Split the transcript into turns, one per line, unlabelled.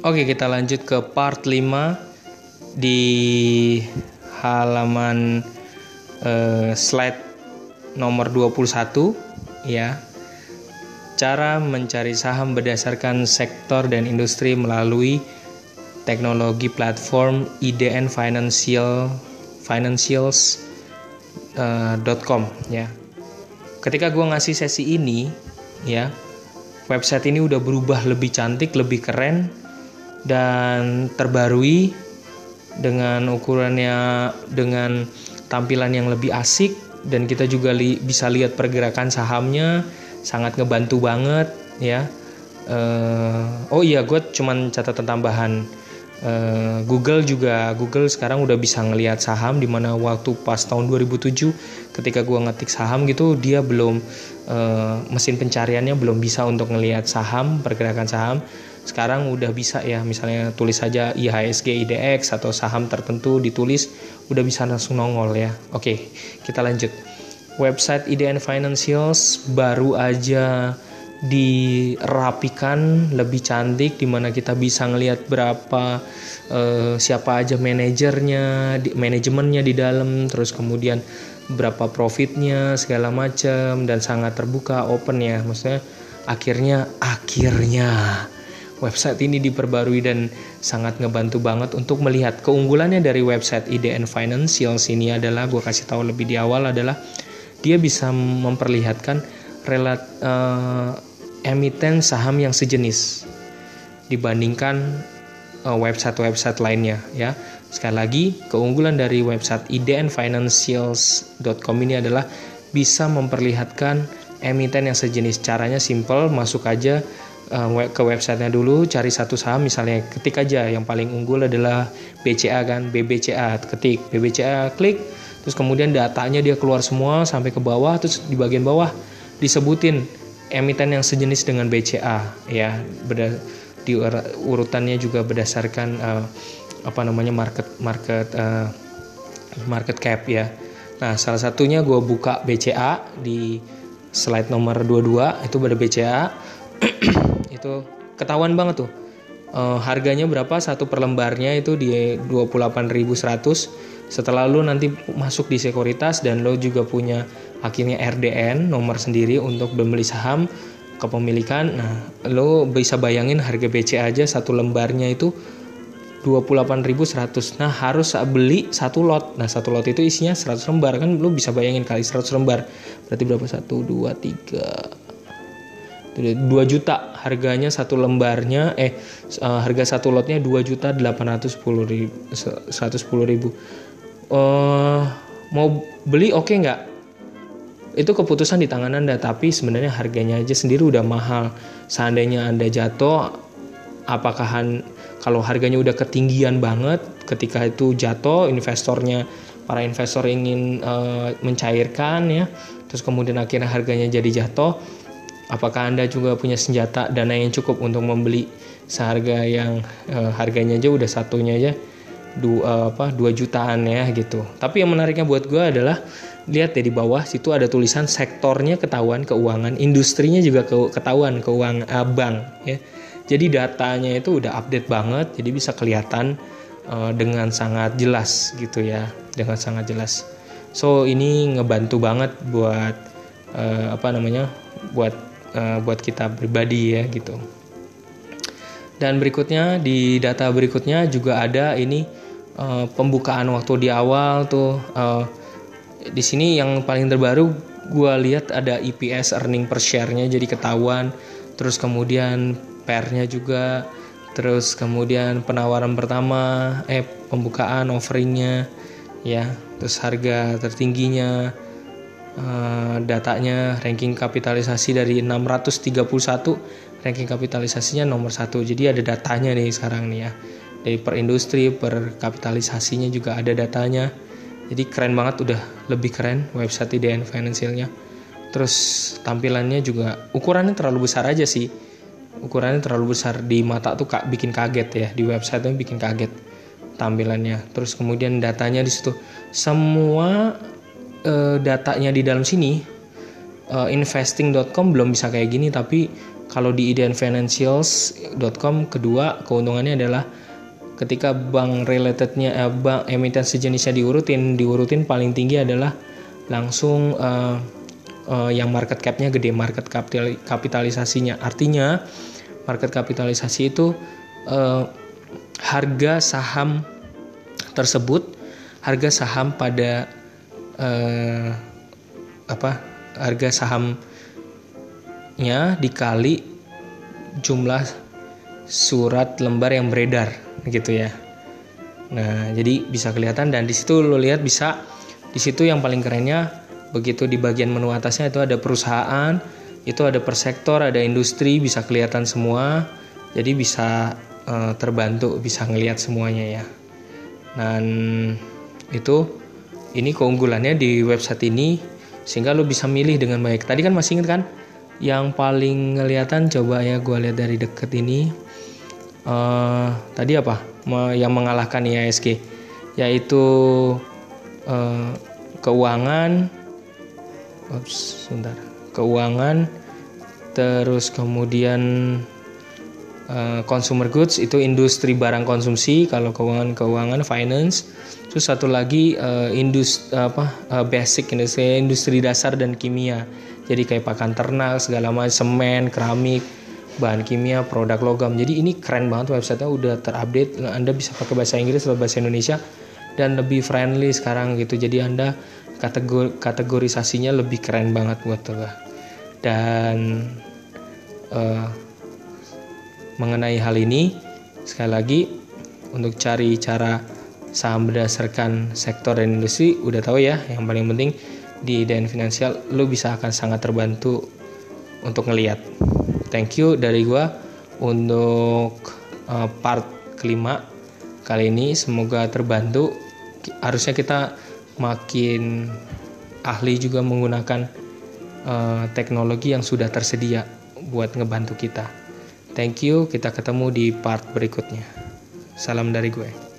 Oke, kita lanjut ke part 5 di halaman eh, slide nomor 21 ya. Cara mencari saham berdasarkan sektor dan industri melalui teknologi platform IDN Financial financials.com ya. Ketika gue ngasih sesi ini ya, website ini udah berubah lebih cantik, lebih keren dan terbarui dengan ukurannya dengan tampilan yang lebih asik. Dan kita juga li bisa lihat pergerakan sahamnya sangat ngebantu banget ya. Uh, oh iya gue cuman catatan tambahan. Uh, Google juga Google sekarang udah bisa ngelihat saham di mana waktu pas tahun 2007 ketika gue ngetik saham gitu dia belum uh, mesin pencariannya belum bisa untuk ngelihat saham pergerakan saham sekarang udah bisa ya misalnya tulis saja IHSG IDX atau saham tertentu ditulis udah bisa langsung nongol ya. Oke kita lanjut. Website IDN Financials baru aja dirapikan lebih cantik di mana kita bisa ngelihat berapa uh, siapa aja manajernya manajemennya di dalam terus kemudian berapa profitnya segala macam dan sangat terbuka open ya. Maksudnya akhirnya akhirnya website ini diperbarui dan sangat ngebantu banget untuk melihat keunggulannya dari website IDN Financials ini adalah gue kasih tahu lebih di awal adalah dia bisa memperlihatkan relat uh, emiten saham yang sejenis dibandingkan uh, website-website lainnya ya. Sekali lagi, keunggulan dari website idnfinancials.com ini adalah bisa memperlihatkan emiten yang sejenis. Caranya simple, masuk aja ke websitenya dulu cari satu saham. Misalnya ketik aja yang paling unggul adalah BCA kan BBCA ketik BBCA klik. Terus kemudian datanya dia keluar semua sampai ke bawah terus di bagian bawah disebutin emiten yang sejenis dengan BCA ya. Beda di urutannya juga berdasarkan uh, apa namanya market market uh, market cap ya. Nah salah satunya gue buka BCA di slide nomor 22 itu pada BCA itu ketahuan banget tuh. Uh, harganya berapa? Satu per lembarnya itu di 28.100 setelah lo nanti masuk di sekuritas dan lo juga punya akhirnya RDN nomor sendiri untuk membeli saham kepemilikan nah lo bisa bayangin harga BC aja satu lembarnya itu 28.100 nah harus beli satu lot. Nah satu lot itu isinya 100 lembar. Kan lo bisa bayangin kali 100 lembar. Berarti berapa? 1 2 3 2 juta. Harganya satu lembarnya eh uh, harga satu lotnya 2 juta 810 ribu 110 ribu. Uh, mau beli oke okay nggak? Itu keputusan di tangan anda tapi sebenarnya harganya aja sendiri udah mahal. Seandainya anda jatuh apakah kalau harganya udah ketinggian banget ketika itu jatuh investornya para investor ingin uh, mencairkan ya terus kemudian akhirnya harganya jadi jatuh apakah Anda juga punya senjata dana yang cukup untuk membeli seharga yang uh, harganya aja udah satunya aja dua uh, apa dua jutaan ya gitu. Tapi yang menariknya buat gue adalah lihat ya di bawah situ ada tulisan sektornya ketahuan keuangan, industrinya juga ke, ketahuan keuangan uh, bank ya. Jadi datanya itu udah update banget, jadi bisa kelihatan uh, dengan sangat jelas gitu ya, dengan sangat jelas. So ini ngebantu banget buat uh, apa namanya, buat uh, buat kita pribadi ya gitu. Dan berikutnya di data berikutnya juga ada ini uh, pembukaan waktu di awal tuh uh, di sini yang paling terbaru gue lihat ada EPS earning per share-nya jadi ketahuan terus kemudian pernya juga terus kemudian penawaran pertama eh pembukaan offeringnya ya terus harga tertingginya Eh, datanya ranking kapitalisasi dari 631 ranking kapitalisasinya nomor satu. Jadi ada datanya nih sekarang nih ya. Dari per industri per kapitalisasinya juga ada datanya. Jadi keren banget udah lebih keren website IDN Financialnya. Terus tampilannya juga ukurannya terlalu besar aja sih. Ukurannya terlalu besar di mata tuh kak bikin kaget ya. Di websitenya bikin kaget tampilannya. Terus kemudian datanya di situ. Semua uh, datanya di dalam sini uh, investing.com belum bisa kayak gini tapi kalau di ideanfinancials.com kedua keuntungannya adalah ketika bank relatednya eh, bank emiten sejenisnya diurutin diurutin paling tinggi adalah langsung uh, uh, yang market capnya gede market kapital, kapitalisasinya. Artinya market kapitalisasi itu uh, harga saham tersebut harga saham pada uh, apa harga sahamnya dikali jumlah surat lembar yang beredar gitu ya. Nah, jadi bisa kelihatan dan di situ lo lihat bisa di situ yang paling kerennya begitu di bagian menu atasnya itu ada perusahaan, itu ada per sektor, ada industri bisa kelihatan semua. Jadi bisa uh, terbantu bisa ngelihat semuanya ya. Dan itu ini keunggulannya di website ini sehingga lo bisa milih dengan baik. Tadi kan masih ingat kan? Yang paling kelihatan coba ya gue lihat dari deket ini. Uh, tadi apa? Yang mengalahkan IASG yaitu uh, keuangan. Ups, sebentar. Keuangan terus kemudian uh, consumer goods itu industri barang konsumsi kalau keuangan keuangan finance Terus satu lagi uh, industri apa uh, basic industri industri dasar dan kimia. Jadi kayak pakan ternak, segala macam semen, keramik, bahan kimia, produk logam. Jadi ini keren banget website-nya udah terupdate. Anda bisa pakai bahasa Inggris atau bahasa Indonesia dan lebih friendly sekarang gitu. Jadi Anda kategor kategorisasinya lebih keren banget buat gue. Dan uh, mengenai hal ini sekali lagi untuk cari cara saham berdasarkan sektor dan industri udah tahu ya yang paling penting di dan finansial lo bisa akan sangat terbantu untuk ngeliat. Thank you dari gua untuk uh, part kelima kali ini semoga terbantu. Harusnya kita makin ahli juga menggunakan uh, teknologi yang sudah tersedia buat ngebantu kita thank you. Kita ketemu di part berikutnya. Salam dari gue